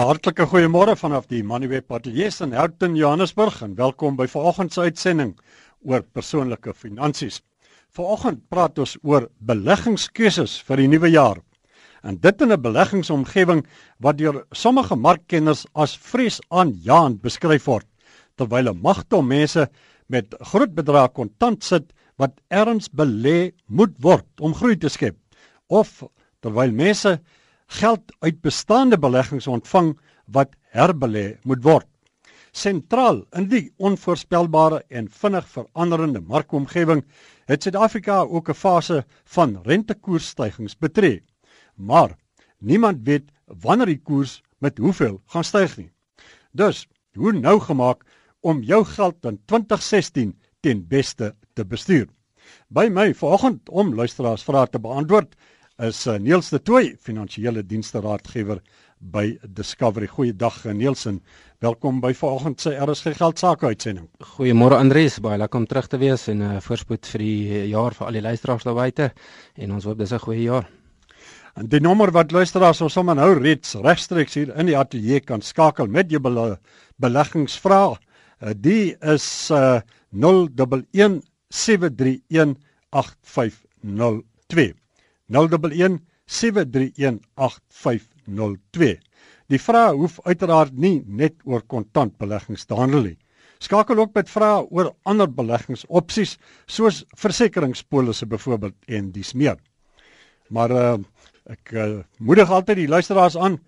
Hartlike goeiemôre vanaf die Manuweb Ateljee in Houghton, Johannesburg en welkom by vanoggend se uitsending oor persoonlike finansies. Vanoggend praat ons oor beleggingskeuses vir die nuwe jaar. En dit in 'n beleggingsomgewing wat deur sommige markkenners as vreesaanjaend beskryf word, terwyl 'n magte mense met groot bedrae kontant sit wat erns belê moet word om groei te skep of terwyl mense geld uit bestaande beleggings ontvang wat herbelê moet word. Sentraal in die onvoorspelbare en vinnig veranderende markomgewing het Suid-Afrika ook 'n fase van rentekoersstygings betree. Maar niemand weet wanneer die koers met hoeveel gaan styg nie. Dus, hoe nou gemaak om jou geld in 2016 ten beste te bestuur? By my vanoggend om luisteraars vrae te beantwoord is uh, Niels de Tooy, finansiële dienste raadgewer by Discovery. Goeiedag eh, Niels en welkom by vanoggend se RSG geld sake uitsending. Goeiemôre Andries, baie lekker om terug te wees en 'n uh, eh, voorspoed vir die jaar vir al die luisteraars daar buite en ons hoop dis 'n goeie jaar. En die nommer wat luisteraars ons sommer nou reeds regstreeks hier in die ateljee kan skakel met jou bele beleggingsvrae. Uh, die is uh, 011 731 8502. 011 7318502. Die vrae hoef uiteraard nie net oor kontantbeleggings te handel nie. Skakel ook met vrae oor ander beleggingsopsies soos versekeringspolisse byvoorbeeld en dis meer. Maar uh, ek uh, moedig altyd die luisteraars aan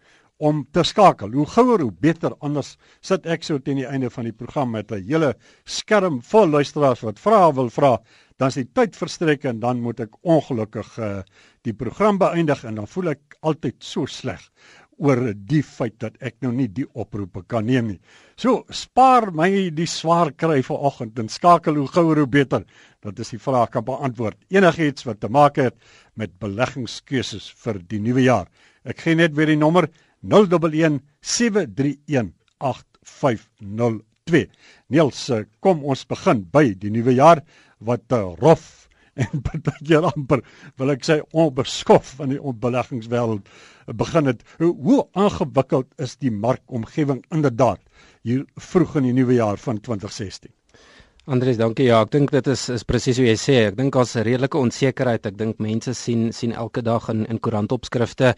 om te skakel. Hoe gouer hoe beter anders sit ek so teen die einde van die program met 'n hele skerm vol luisteraars wat vrae wil vra dan is die tyd verstrek en dan moet ek ongelukkig uh, die program beëindig en dan voel ek altyd so sleg oor die feit dat ek nou nie die oproepe kan neem nie. So spaar my die swaar kry vanoggend en skakel hoe gouer hoe beter. Dat is die vraag kan beantwoord. Enigiets wat te maak het met beleggingskeuses vir die nuwe jaar. Ek gee net weer die nommer 011 731 8502. Niels, eh, kom ons begin by die nuwe jaar wat te rof en baie amper wil ek sê onbeskof in die beleggingswêreld begin het. Hoe, hoe aangewikkeld is die markomgewing inderdaad hier vroeg in die nuwe jaar van 2016? Andries, dankie. Ja, ek dink dit is is presies hoe jy sê. Ek dink daar's 'n redelike onsekerheid. Ek dink mense sien sien elke dag in in koerantopskrifte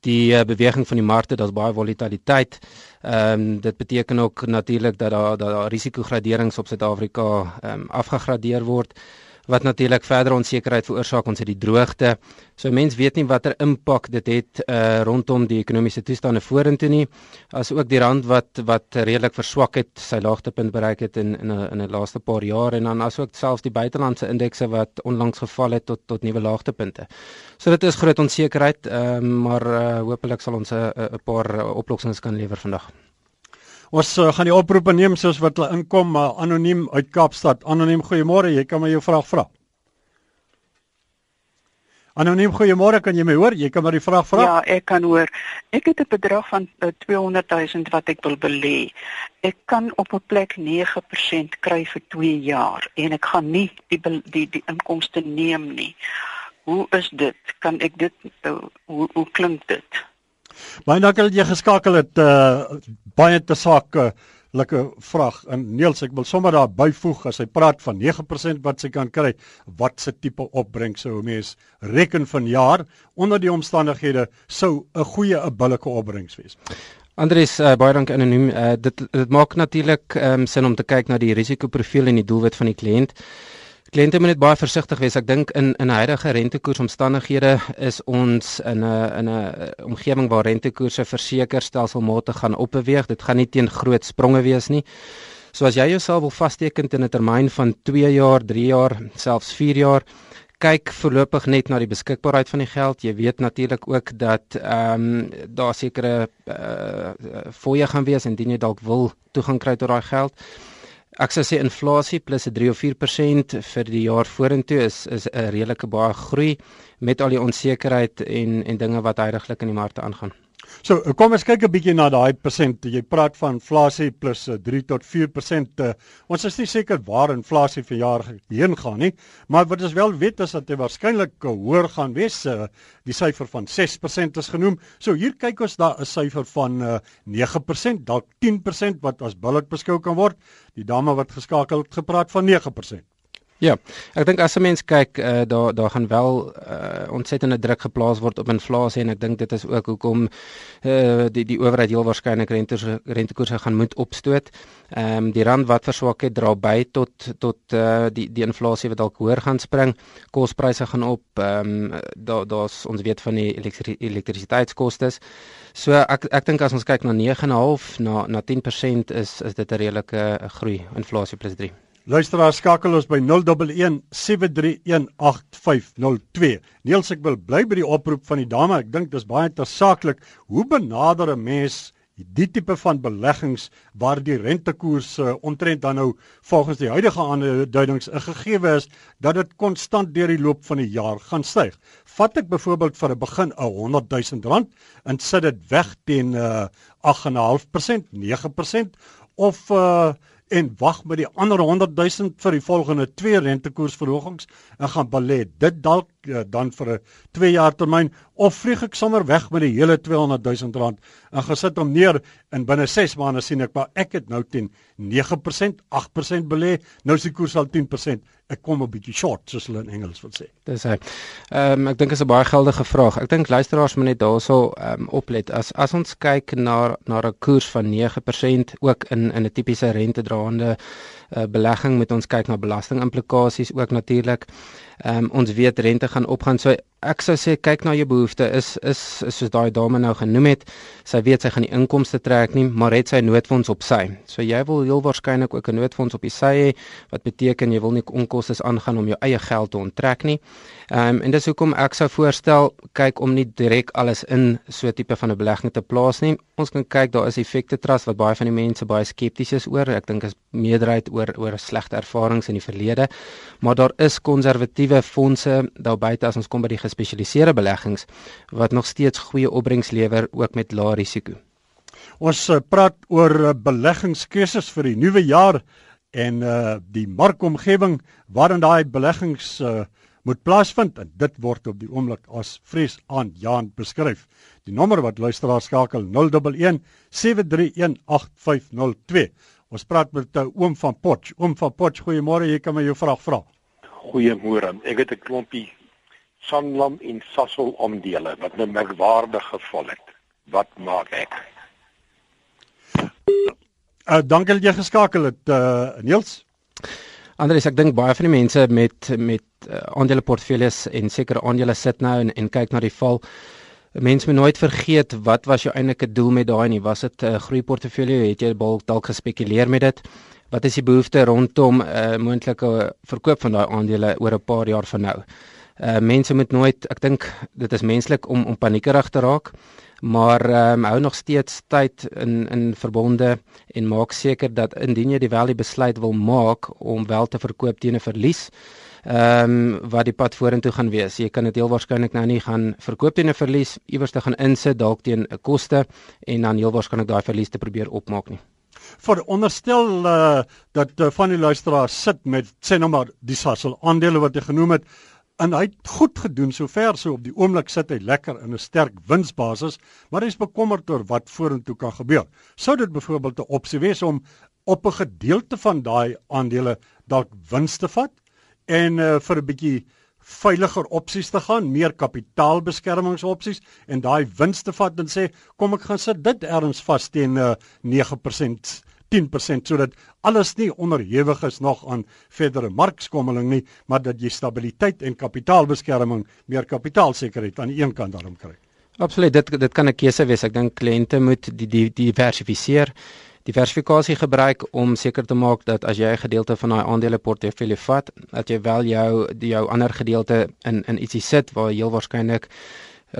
die uh, beweging van die markte, daar's baie volatiliteit. Ehm um, dit beteken ook natuurlik dat daar dat daar risikograderings op Suid-Afrika ehm um, afgegradeer word wat natuurlik verder onsekerheid veroorsaak ons het die droogte. So mense weet nie watter impak dit het uh rondom die ekonomiese toestande vorentoe nie. As ook die rand wat wat redelik verswak het, sy laagtepunt bereik het in in 'n in 'n laaste paar jaar en dan asook selfs die buitelandse indekse wat onlangs geval het tot tot nuwe laagtepunte. So dit is groot onsekerheid, uh, maar uh, hopelik sal ons 'n 'n paar oplossings kan lewer vandag. Ons uh, gaan die oproepe neem soos wat hulle inkom, maar uh, anoniem uit Kaapstad. Anoniem, goeiemôre. Jy kan my jou vraag vra. Anoniem, goeiemôre. Kan jy my hoor? Jy kan maar die vraag vra. Ja, ek kan hoor. Ek het 'n bedrag van uh, 200 000 wat ek wil belê. Ek kan op 'n plek 9% kry vir 2 jaar en ek gaan nie die die die inkomste neem nie. Hoe is dit? Kan ek dit uh, hoe hoe klink dit? Baie dankie dat jy geskakel het. Uh baie te sake lekker vraag. En Niels, ek wil sommer daar byvoeg as hy praat van 9% wat sy kan kry, wat se tipe opbrengs sou mens reken van jaar onder die omstandighede sou 'n goeie 'n billike opbrengs wees. Andries, uh, baie dankie anoniem. Uh, dit dit maak natuurlik um, sin om te kyk na die risikoprofiel en die doelwit van die kliënt. Kliënte moet net baie versigtig wees. Ek dink in in huidige rentekoersomstandighede is ons in 'n in 'n omgewing waar rentekoerse verseker stelselmatig gaan opbeweeg. Dit gaan nie teen groot spronge wees nie. So as jy jouself wil vasteken in 'n termyn van 2 jaar, 3 jaar, selfs 4 jaar, kyk voorlopig net na die beskikbaarheid van die geld. Jy weet natuurlik ook dat ehm um, daar sekere uh, fooie gaan wees indien jy dalk wil toegang kry tot daai geld. Ek sou sê inflasie plus 'n 3 of 4% vir die jaar vorentoe is is 'n redelike baie groei met al die onsekerheid en en dinge wat heidaglik in die markte aangaan. So kom ons kyk 'n bietjie na daai persent. Jy praat van inflasie plus 3 tot 4%. Uh, ons is nie seker waar inflasie vir jaar heen gaan nie, maar wat ons wel weet is dat dit waarskynlik hoër gaan wees. Uh, die syfer van 6% is genoem. So hier kyk ons daar 'n syfer van uh, 9%, dalk 10% wat as billik beskou kan word. Die dame wat geskakel het gepraat van 9%. Ja, ek dink as 'n mens kyk, uh, daar daar gaan wel uh, ontsettende druk geplaas word op inflasie en ek dink dit is ook hoekom uh, die die owerheid heel waarskynlik rentes rentekoerse gaan moet opstoot. Ehm um, die rand wat verswak het dra by tot tot uh, die die inflasie wat dalk hoër gaan spring. Kospryse gaan op. Ehm um, daar daar's ons weet van die elektri elektrisiteitskoste. So ek ek dink as ons kyk na 9.5 na na 10% is is dit 'n redelike groei inflasie plus 3. Luisteraar skakel ons by 011 7318502. Niels ek wil bly by die oproep van die dame. Ek dink dis baie tersaaklik. Hoe benader 'n mens die tipe van beleggings waar die rentekoers uh, omtrent dan nou volgens die huidige aanduidings 'n gegewe is dat dit konstant deur die loop van die jaar gaan styg. Vat ek byvoorbeeld vir 'n begin 'n 100 000 rand en sit dit weg teen uh, 8.5%, 9% of uh, en wag met die ander 100 000 vir die volgende twee rentekoersverhogings en gaan belê dit dalk uh, dan vir 'n 2 jaar termyn of vlieg ek sommer weg met die hele 200 000 rand en gesit hom neer en binne 6 maande sien ek maar ek het nou teen 9% 8% belê. Nou is die koers al 10% ek kom 'n bietjie short soos hulle in Engels wil sê. Dis hy. Ehm um, ek dink is 'n baie geldige vraag. Ek dink luisteraars moet net daarso ehm um, oplet. As as ons kyk na na 'n koers van 9% ook in in 'n tipiese rentedraande uh, belegging moet ons kyk na belastingimplikasies ook natuurlik. Ehm um, ons weet rente gaan opgaan. So ek sou sê kyk na jou behoeftes. Is is, is soos daai dame nou genoem het. Sy weet sy gaan die inkomste trek nie, maar het sy noodfonds op sy. So jy wil heel waarskynlik ook 'n noodfonds op die sy hê wat beteken jy wil nie onkoste aangaan om jou eie geld te onttrek nie. Um, en dis hoekom ek sou voorstel kyk om nie direk alles in so 'n tipe van 'n belegging te plaas nie. Ons kan kyk daar is effekte trust wat baie van die mense baie skepties is oor. Ek dink is meerderheid oor oor slegte ervarings in die verlede. Maar daar is konservatiewe fondse daar buite as ons kom by die gespesialiseerde beleggings wat nog steeds goeie opbrengs lewer ook met lae risiko. Ons uh, praat oor uh, beleggingskeuses vir die nuwe jaar en uh die markomgewing waarin daai beleggings uh moet plaasvind en dit word op die oomblik as vrees aan Jan beskryf. Die nommer wat luisteraar skakel 011 731 8502. Ons praat met uh, oom van Potch. Oom van Potch, goeiemôre. Jy kan my jou vraag vra. Goeiemôre. Ek het 'n klompie Sanlam en Sasol aandele wat 'n merkwaardige geval het. Wat maak ek? Uh dankie dat jy geskakel het, uh Niels. Andries, ek dink baie van die mense met met uh, aandeleportefeuilles en sekere aandele sit nou en, en kyk na die val. 'n Mens moet nooit vergeet wat was jou eintlike doel met daai nie? Was dit 'n uh, groeiportefeulje? Het jy dalk gespekuleer met dit? Wat is die behoefte rondom 'n uh, moontlike verkoop van daai aandele oor 'n paar jaar van nou? Uh mense moet nooit, ek dink dit is menslik om om paniekerig te raak, maar ehm um, hou nog steeds tyd in in verbonde en maak seker dat indien jy die wel die besluit wil maak om wel te verkoop teen 'n verlies, ehm um, wat die pad vorentoe gaan wees. Jy kan dit heel waarskynlik nou nie gaan verkoop teen 'n verlies, iewers te gaan insit dalk teen 'n koste en dan heel waarskynlik daai verlies te probeer opmaak nie. Vir onderstel uh, dat uh, van die luisteraars sit met sê nou maar die Sasol aandele wat jy genoem het en hy het goed gedoen sover so op die oomblik sit hy lekker in 'n sterk winsbasis, maar hy is bekommerd oor wat vorentoe kan gebeur. Sou dit byvoorbeeld 'n opsie wees om op 'n gedeelte van daai aandele dalk wins te vat? en uh, vir 'n bietjie veiliger opsies te gaan, meer kapitaalbeskermingsopsies en daai wins te vat en sê kom ek gaan sit dit erns vas teen uh, 9% 10% sodat alles nie onderhewig is nog aan verdere markskommeling nie, maar dat jy stabiliteit en kapitaalbeskerming, meer kapitaalsekerheid aan die een kant daarom kry. Absoluut, dit dit kan 'n keuse wees. Ek dink kliënte moet die die diversifiseer diversifikasie gebruik om seker te maak dat as jy 'n gedeelte van daai aandeleportefeulje vat, dat jy wel jou jou ander gedeelte in in ietsie sit waar heel waarskynlik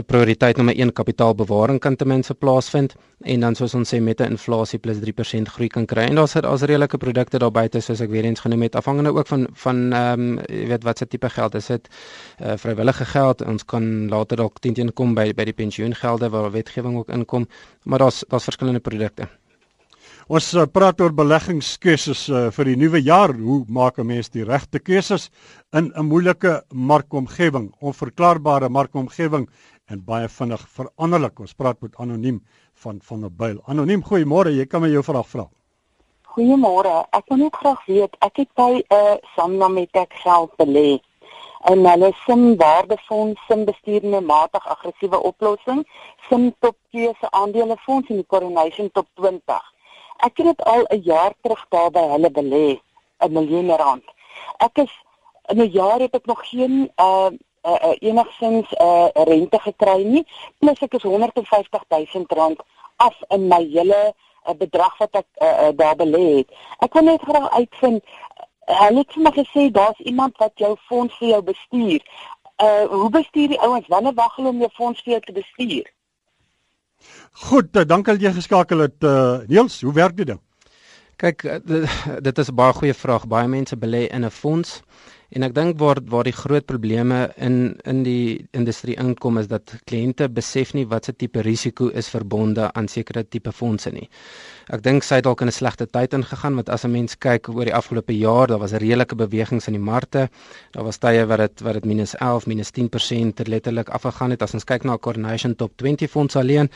prioriteit nommer 1 kapitaalbewaring kan ten minste plaasvind en dan soos ons sê met 'n inflasie plus 3% groei kan kry. En daar's daar's redelike produkte daar buite soos ek weer eens genoem het afhangende ook van van ehm um, jy weet wat se tipe geld is dit uh, vrywillige geld. Ons kan later dalk teen teen kom by by die pensioengelde waar wetgewing ook inkom, maar daar's daar's verskillende produkte. Ons uh, praat oor beleggingskeuses uh, vir die nuwe jaar. Hoe maak 'n mens die regte keuses in 'n moeilike markomgewing, onverklaarbare markomgewing en baie vinnig veranderlik. Ons praat met anoniem van van der Byl. Anoniem, goeiemôre. Jy kan my jou vraag vra. Goeiemôre. Ek wil net graag weet, ek het by 'n uh, met ek geld belê en hulle sim waardefonds, sim bestuurende matig aggressiewe oplossing, sim top keuse aandelefonds in die Coronation top 20. Ek het dit al 'n jaar terug daar by hulle belê, 'n miljoen rand. Ek is in 'n jaar het ek nog geen uh, uh, uh enigsins 'n uh, rente gekry nie. Plus ek is 150 000 rand af in my hele uh, bedrag wat ek uh, uh, daar belê het. Ek wil net graag uitvind hulle het vir my gesê daar's iemand wat jou fonds vir jou bestuur. Uh hoe bestuur die ouens? Wanneer wag hulle om jou fonds vir jou te bestuur? Goed, uh, dankie dat jy geskakel het. Uh, Niels, hoe werk dit dan? Kyk, dit is 'n baie goeie vraag. Baie mense belê in 'n fonds en ek dink waar waar die groot probleme in in die industrie inkom is dat kliënte besef nie wat se tipe risiko is verbonde aan sekere tipe fondse nie. Ek dink sy het dalk in 'n slegte tyd ingegaan want as 'n mens kyk oor die afgelope jaar, daar was 'n redelike bewegings in die markte. Daar was tye wat dit wat dit minus 11, minus 10% letterlik afgegaan het as ons kyk na Coronation Top 20 fonds alleen.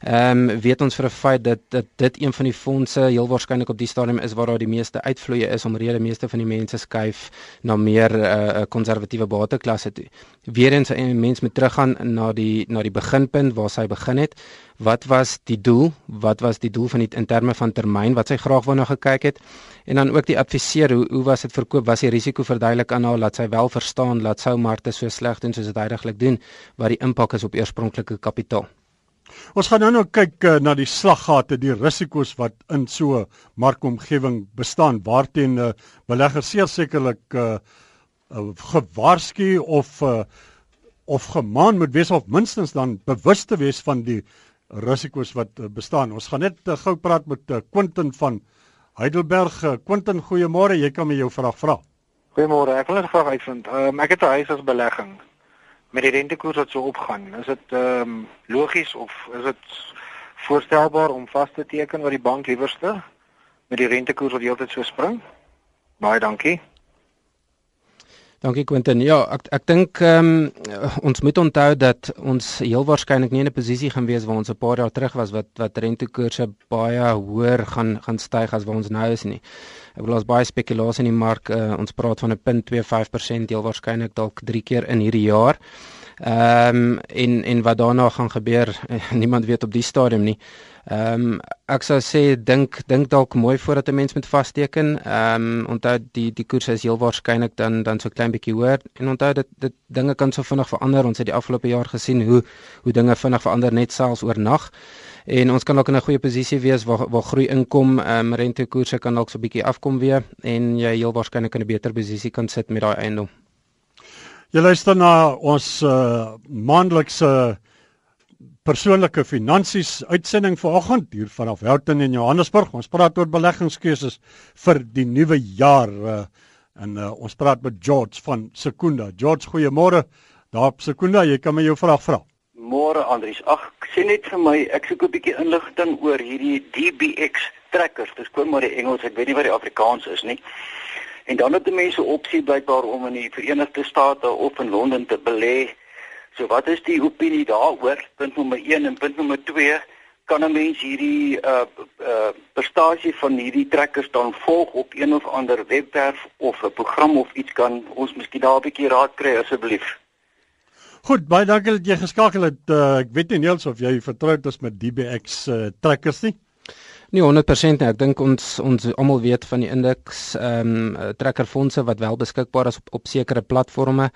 Ehm um, weet ons vir 'n feit dat dat dit een van die fondse heel waarskynlik op die stadium is waar daar die meeste uitvloeye is om rede meeste van die mense skuif na meer 'n uh, konservatiewe bateklasse toe. Weerens 'n mens moet teruggaan na die na die beginpunt waar sy begin het. Wat was die doel? Wat was die doel van die in terme van termyn wat sy graag wou na gekyk het? En dan ook die adviseer, hoe hoe was dit verkoop? Was die risiko verduidelik aan haar laat sy wel verstaan laat sou markte so sleg doen soos dit heidaglik doen wat die impak is op oorspronklike kapitaal? Ons gaan nou nou kyk uh, na die slaggate, die risiko's wat in so 'n markomgewing bestaan waarteen uh, beleggers sekerlik uh, uh, gewaarsku of uh, of gemaan moet wees of minstens dan bewus te wees van die risiko's wat uh, bestaan. Ons gaan net uh, gou praat met uh, Quentin van Heidelberg. Quentin, goeiemôre. Jy kan my jou vraag vra. Goeiemôre. Ek wil net 'n vraag uitvind. Um, ek het 'n huis as belegging met die rentekoers wat so opgaan, is dit ehm um, logies of is dit voorstelbaar om vas te teken wat die bank liewerste met die rentekoers wat heeltyd so spring? Baie dankie. Dankie Quentin. Ja, ek ek dink ehm um, ons moet onthou dat ons heel waarskynlik nie in 'n posisie gaan wees waar ons 'n paar jaar terug was wat wat rentekoerse baie hoër gaan gaan styg as waar ons nou is nie. Ek bedoel ons baie spekulasie in die mark. Uh, ons praat van 'n 0.25% heel waarskynlik dalk 3 keer in hierdie jaar. Ehm um, en en wat daarna gaan gebeur, niemand weet op die stadium nie. Ehm um, ek sou sê dink dink dalk mooi voordat 'n mens met vasteken. Ehm um, onthou die die koers is heel waarskynlik dan dan so klein bietjie hoër en onthou dit dit dinge kan so vinnig verander. Ons het die afgelope jaar gesien hoe hoe dinge vinnig verander net selfs oornag en ons kan ook in 'n goeie posisie wees waar waar groei inkom, ehm um, rentekoerse kan dalk so 'n bietjie afkom weer en jy heel waarskynlik in 'n beter posisie kan sit met daai eiendom. Jy luister na ons uh, maandelikse persoonlike finansies uitsending vanoggend hier vanaf Houghton in Johannesburg. Ons praat oor beleggingskeuses vir die nuwe jaar uh, en uh, ons praat met George van Sekunda. George, goeiemôre. Daar op Sekunda, jy kan my jou vraag vra. Môre Andries. Ag, sê net vir my, ek soek 'n bietjie inligting oor hierdie DBX trekkers. Dis kom maar die Engels, ek weet nie wat die Afrikaans is nie. En dan het die mense opsie blykbaar om in die Verenigde State of in Londen te belê. So wat is die opinie daaroor? Punt nommer 1 en punt nommer 2 kan 'n mens hierdie uh uh prestasie van hierdie trekkers dan volg op een of ander webwerf of 'n program of iets kan ons miskien daar 'n bietjie raad kry asseblief. Goed, baie dankie dat jy geskakel het. Uh, ek weet nie eers of jy vertroud is met DBX uh, trekkers nie. Nie 100% nie. Ek dink ons ons almal weet van die indeks ehm um, trekkerfondse wat wel beskikbaar is op op sekere platforms.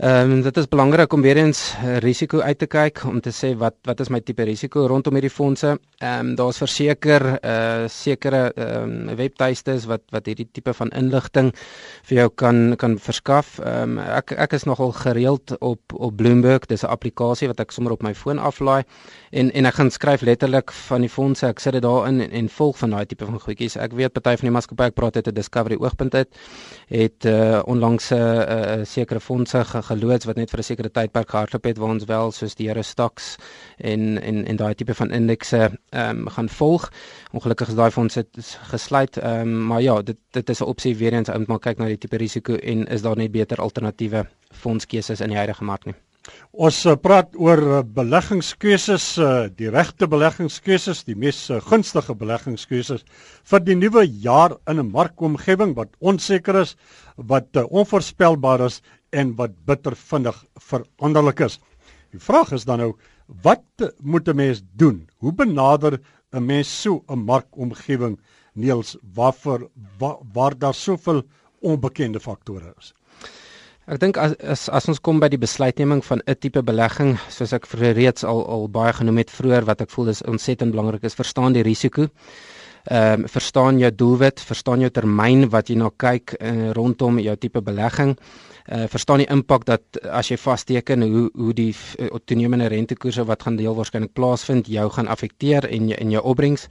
Ehm um, dit is belangrik om weer eens uh, risiko uit te kyk om te sê wat wat is my tipe risiko rondom hierdie fondse. Ehm um, daar's verseker uh sekere ehm um, webtuistes wat wat hierdie tipe van inligting vir jou kan kan verskaf. Ehm um, ek ek is nogal gereeld op op Bloomberg. Dis 'n applikasie wat ek sommer op my foon aflaai en en ek gaan skryf letterlik van die fondse. Ek sit dit daarin en, en volg van daai tipe van goedjies. Ek weet party van die maatskappye ek praat het 'n Discovery oogpunt uit het uh onlangs 'n uh, uh, sekere fondse geloods wat net vir 'n sekere tydperk gehardloop het waar ons wel soos die Here Stocks en en en daai tipe van indekse ehm um, gaan volg. Ongelukkig is daai fondse gesluit. Ehm um, maar ja, dit dit is 'n opsie weer eens om maar kyk na die tipe risiko en is daar net beter alternatiewe fondskeuses in die huidige mark nie. Ons uh, praat oor uh, beleggingskeuses, uh, die regte beleggingskeuses, die mees gunstige beleggingskeuses vir die nuwe jaar in 'n markomgewing wat onseker is, wat onvoorspelbaar is en wat bitter vinnig veranderlik is. Die vraag is dan nou wat moet 'n mens doen? Hoe benader 'n mens so 'n markomgewing Niels waarvoor waar, waar daar soveel onbekende faktore is? Ek dink as, as as ons kom by die besluitneming van 'n tipe belegging, soos ek reeds al al baie genoem het vroeër wat ek voel is ontsettend belangrik is, verstaan die risiko. Ehm um, verstaan jou doelwit, verstaan jou termyn wat jy na kyk uh, rondom jou tipe belegging uh, verstaan die impak dat as jy vasteken hoe hoe die uh, toenemende rentekoerse wat gaan deel waarskynlik plaasvind jou gaan affekteer en en jou opbrengs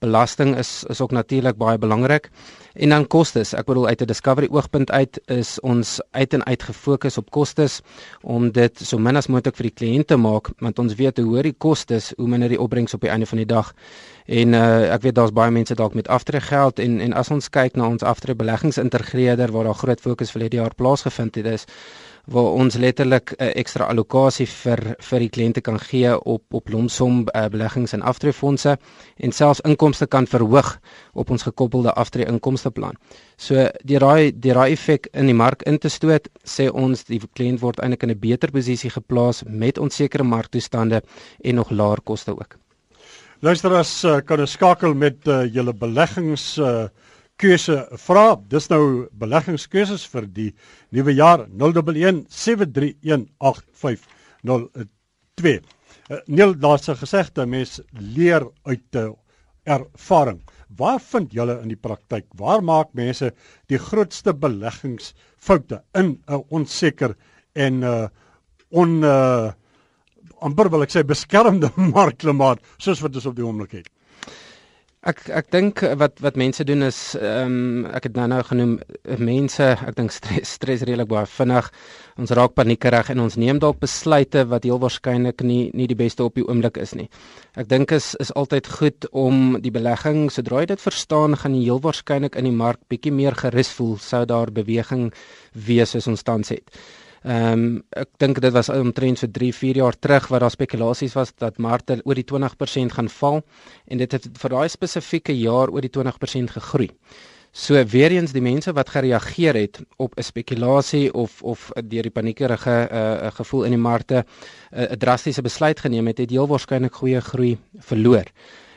belasting is is ook natuurlik baie belangrik en dan kostes. Ek bedoel uit 'n discovery oogpunt uit is ons uit en uit gefokus op kostes om dit so min as moontlik vir die kliënt te maak want ons weet hoe hoër die kostes hoe minder die opbrengs op die einde van die dag. En uh, ek weet daar's baie mense dalk met aftreegeld en en as ons kyk na ons aftreebeleggingsintegreerder waar daar groot fokus vir hierdie jaar plaasgevind het is waar ons letterlik 'n uh, ekstra allocasie vir vir die kliënte kan gee op op lomsom uh, beleggings en aftreefondse en selfs inkomste kan verhoog op ons gekoppelde aftree inkomsteplan. So die raai die raai effek in die mark in te stoot sê ons die kliënt word eintlik in 'n beter posisie geplaas met onsekere marktoestande en nog laer koste ook. Luisteraars uh, kan skakel met uh, julle beleggings uh, keuse vra. Dis nou beleggingskeuses vir die nuwe jaar 011 7318502. Neil daar's 'n gesegde mens leer uit uh, ervaring. Waar vind julle in die praktyk waar maak mense die grootste beleggingsfoute in 'n uh, onseker en uh, on uh, amper wil ek sê beskermde markklimaat soos wat ons op die oomblik het. Ek ek dink wat wat mense doen is ehm um, ek het nou nou genoem mense ek dink stres stres redelik baie vinnig ons raak paniekerig en ons neem dalk besluite wat heel waarskynlik nie nie die beste op die oomblik is nie. Ek dink is is altyd goed om die belegging sodra jy dit verstaan gaan jy heel waarskynlik in die mark bietjie meer gerus voel sou daar beweging wees as ons tans het. Ehm um, ek dink dit was omtrent so 3, 4 jaar terug wat daar spekulasies was dat markte oor die 20% gaan val en dit het vir daai spesifieke jaar oor die 20% gegroei. So weer eens die mense wat gereageer het op 'n spekulasie of of deur die paniekerige uh, gevoel in die markte 'n uh, drastiese besluit geneem het, het heel waarskynlik goeie groei verloor.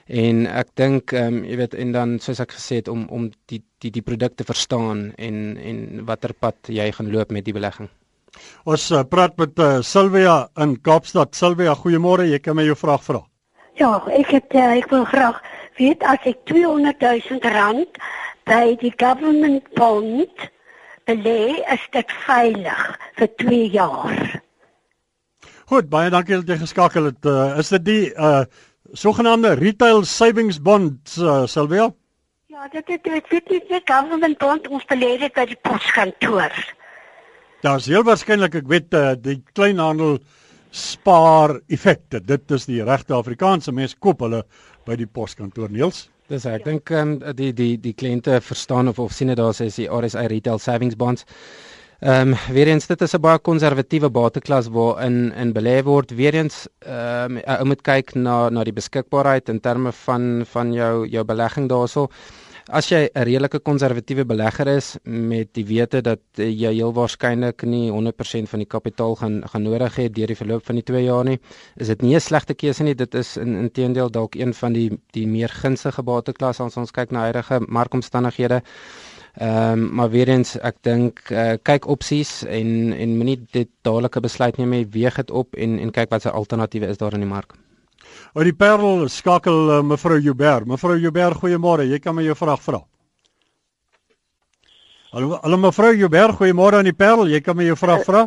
En ek dink ehm um, jy weet en dan soos ek gesê het om om die die die produkte verstaan en en watter pad jy gaan loop met die belegging. Ons uh, praat met uh, Silvia in Kaapstad. Silvia, goeiemôre. Jy kan my jou vraag vra. Ja, ek het uh, ek wil graag weet as ek 200 000 rand by die government bond belê, is dit veilig vir 2 jaar. Goed, baie dankie dat jy geskakel het. Uh, is dit die uh sogenaamde retail savings bond uh, Silvia? Ja, dit is dit is die government bond ons belê dit by die poskantoor. Daar's heel waarskynlik, ek weet uh, die kleinhandel spaar effekte. Dit is die regte Afrikaanse mense koop hulle by die poskantoor Niels. Dis ek dink um, die die die kliënte verstaan of of sien dit daar sê die RSI retail savings bonds. Ehm um, weer eens dit is 'n baie konservatiewe bateklas waarin in belê word. Weer eens ehm um, ou moet kyk na na die beskikbaarheid in terme van van jou jou belegging daaroor. As jy 'n redelike konservatiewe belegger is met die wete dat jy heel waarskynlik nie 100% van die kapitaal gaan gaan nodig hê deur die verloop van die 2 jaar nie, is dit nie 'n slegte keuse nie. Dit is in inteendeel dalk een van die die meer gunstige bateklas as ons kyk na huidige markomstandighede. Ehm um, maar weer eens ek dink uh, kyk opsies en en moenie dit dadelike besluit neem nie, weeg dit op en en kyk wat se alternatiewe is daar in die mark. Oor die Parel skakel uh, mevrou Joubert. Mevrou Joubert, goeiemôre. Jy kan my jou vraag vra. Hallo, hallo mevrou Joubert, goeiemôre aan die Parel. Jy kan my jou vraag vra.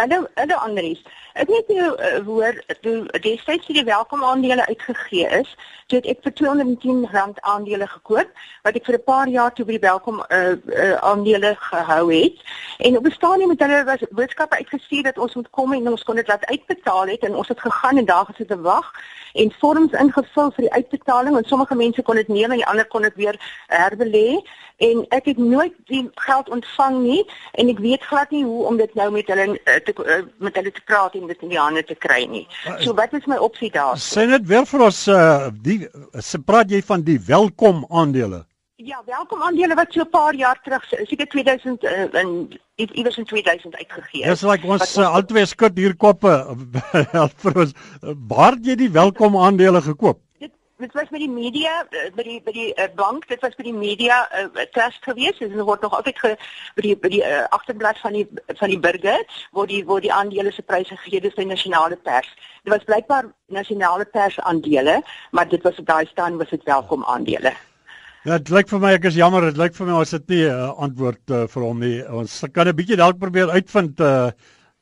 Hallo, hallo Andries. Ek weet jy uh, hoor toe destyds die welkom aandele uitgegee is, toe ek vir 210 rand aandele gekoop wat ek vir 'n paar jaar toe by die welkom uh, uh, aandele gehou het. En op 'n stadium het hulle was boodskappe uitgestuur dat ons moet kom en ons kon dit laat uitbetaal het en ons het gegaan en daar gesit te wag en vorms ingevul vir die uitbetaling en sommige mense kon dit neem en ander kon dit weer herbelê en ek het nooit die geld ontvang nie en ek weet glad nie hoe om dit nou met hulle te, met hulle te praat en dit in die hande te kry nie. So wat is my opsie daar? Sê net weer vir ons uh die se praat jy van die welkom aandele? Ja, welkom aandele wat so 'n paar jaar terug, seker 2000 uh, in iewers in 2000 uitgegee is. Dis like ons uh, eh, altyd skud hier koppe vir ons. Waar het jy die welkom aandele gekoop? Dit was met die media eh, by die by die uh, bank dit was by die media uh, trust gewees dit word nog altyd ge, by die by die uh, agterblad van die van die burger waar die waar die aandele se pryse gegee is by nasionale pers. Dit was blykbaar nasionale pers aandele maar dit was op daai staan was dit welkom aandele. Ja, dit lyk vir my ek is jammer, dit lyk vir my ons het nie 'n uh, antwoord uh, vir hom nie. Ons kan 'n bietjie dalk probeer uitvind uh,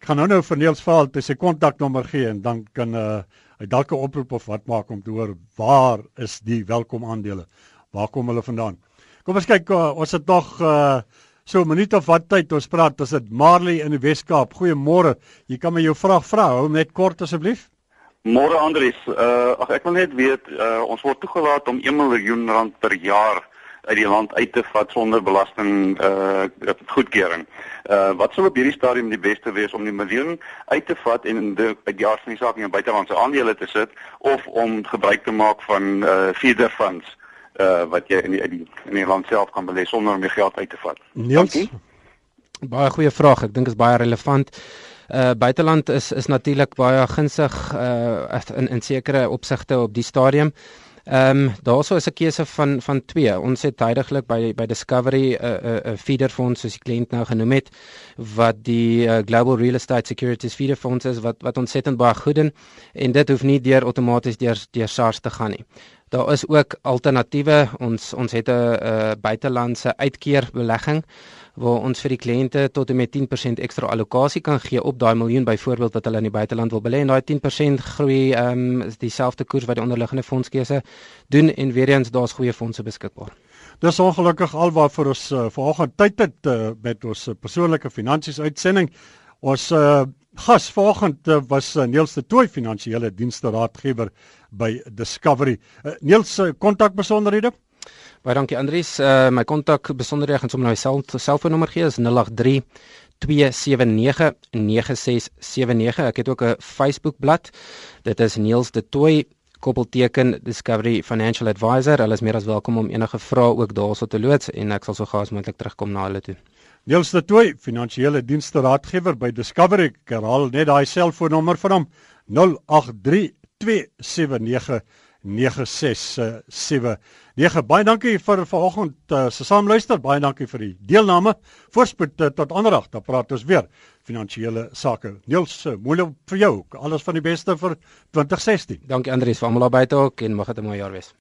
ek gaan nou nou vir Niels hy sy kontaknommer gee en dan kan uh, hy dalk 'n oproep of wat maak om te hoor waar is die welkom aandele? Waar kom hulle vandaan? Kom ons kyk uh, ons het nog uh, so 'n minuut of wat tyd ons praat. Dis dit Marley in die Weskaap. Goeiemôre. Jy kan my jou vraag vra. Hou net kort asseblief. Môre Andries, uh, ag ek wil net weet uh, ons word toegelaat om 1 miljoen rand per jaar uit die land uit te vat sonder belasting uh goedkeuring. Uh wat sou op hierdie stadium die beste wees om die miljoen uit te vat en in die uit die aard van die saak in buitelandse aandele te sit of om gebruik te maak van uh feeder funds uh wat jy in die, in die in die land self kan belê sonder om die geld uit te vat. Niels? Baie goeie vraag. Ek dink is baie relevant. Uh buiteland is is natuurlik baie gunstig uh in in sekere opsigte op die stadium. Ehm um, daaroor is 'n keuse van van twee. Ons het tydiglik by by Discovery 'n uh, 'n uh, uh, feeder fonds soos die kliënt nou genoem het wat die uh, Global Real Estate Securities feeder fonds is wat wat ontsettend baie goed doen en dit hoef nie deur outomaties deur deur SARS te gaan nie. Daar is ook alternatiewe. Ons ons het 'n uh, buitelandse uitkeerbelegging waar ons vir die kliënte tot en met 10% ekstra allocasie kan gee op daai miljoen byvoorbeeld wat hulle in die buiteland wil belê en daai 10% groei ehm um, is dieselfde koers wat die onderliggende fondskeuse doen en weer eens daar's goeie fondse beskikbaar. Dis ongelukkig alwaar vir ons uh, vanoggend tyd het uh, met ons uh, persoonlike finansies uitsending. Ons uh, gas vanoggend uh, was uh, Niels de Tooi finansiële dienste raadgewer by Discovery. Uh, Niels se uh, kontakbesonderhede Baie dankie Andries. Uh my kontak besonderhede gaan sommer nou my selfoonnommer gee is 083 279 9679. Ek het ook 'n Facebook bladsy. Dit is Niels de Tooi koppelteken Discovery Financial Advisor. Hulle is meer as welkom om enige vrae ook daarso te loods en ek sal so gou as moontlik terugkom na hulle toe. Niels de Tooi, finansiële dienste raadgewer by Discovery. Ek herhaal net daai selfoonnommer vir hom 083 279 9679. Baie dankie vir vanoggend uh, se saamluister. Baie dankie vir die deelname. Voorspoed uh, tot ander dag. Dan praat ons weer finansiële sake. Niels, uh, mooi vir jou. Alles van die beste vir 2016. Dankie Andrius vir almal daar buite ook en mag dit 'n mooi jaar wees.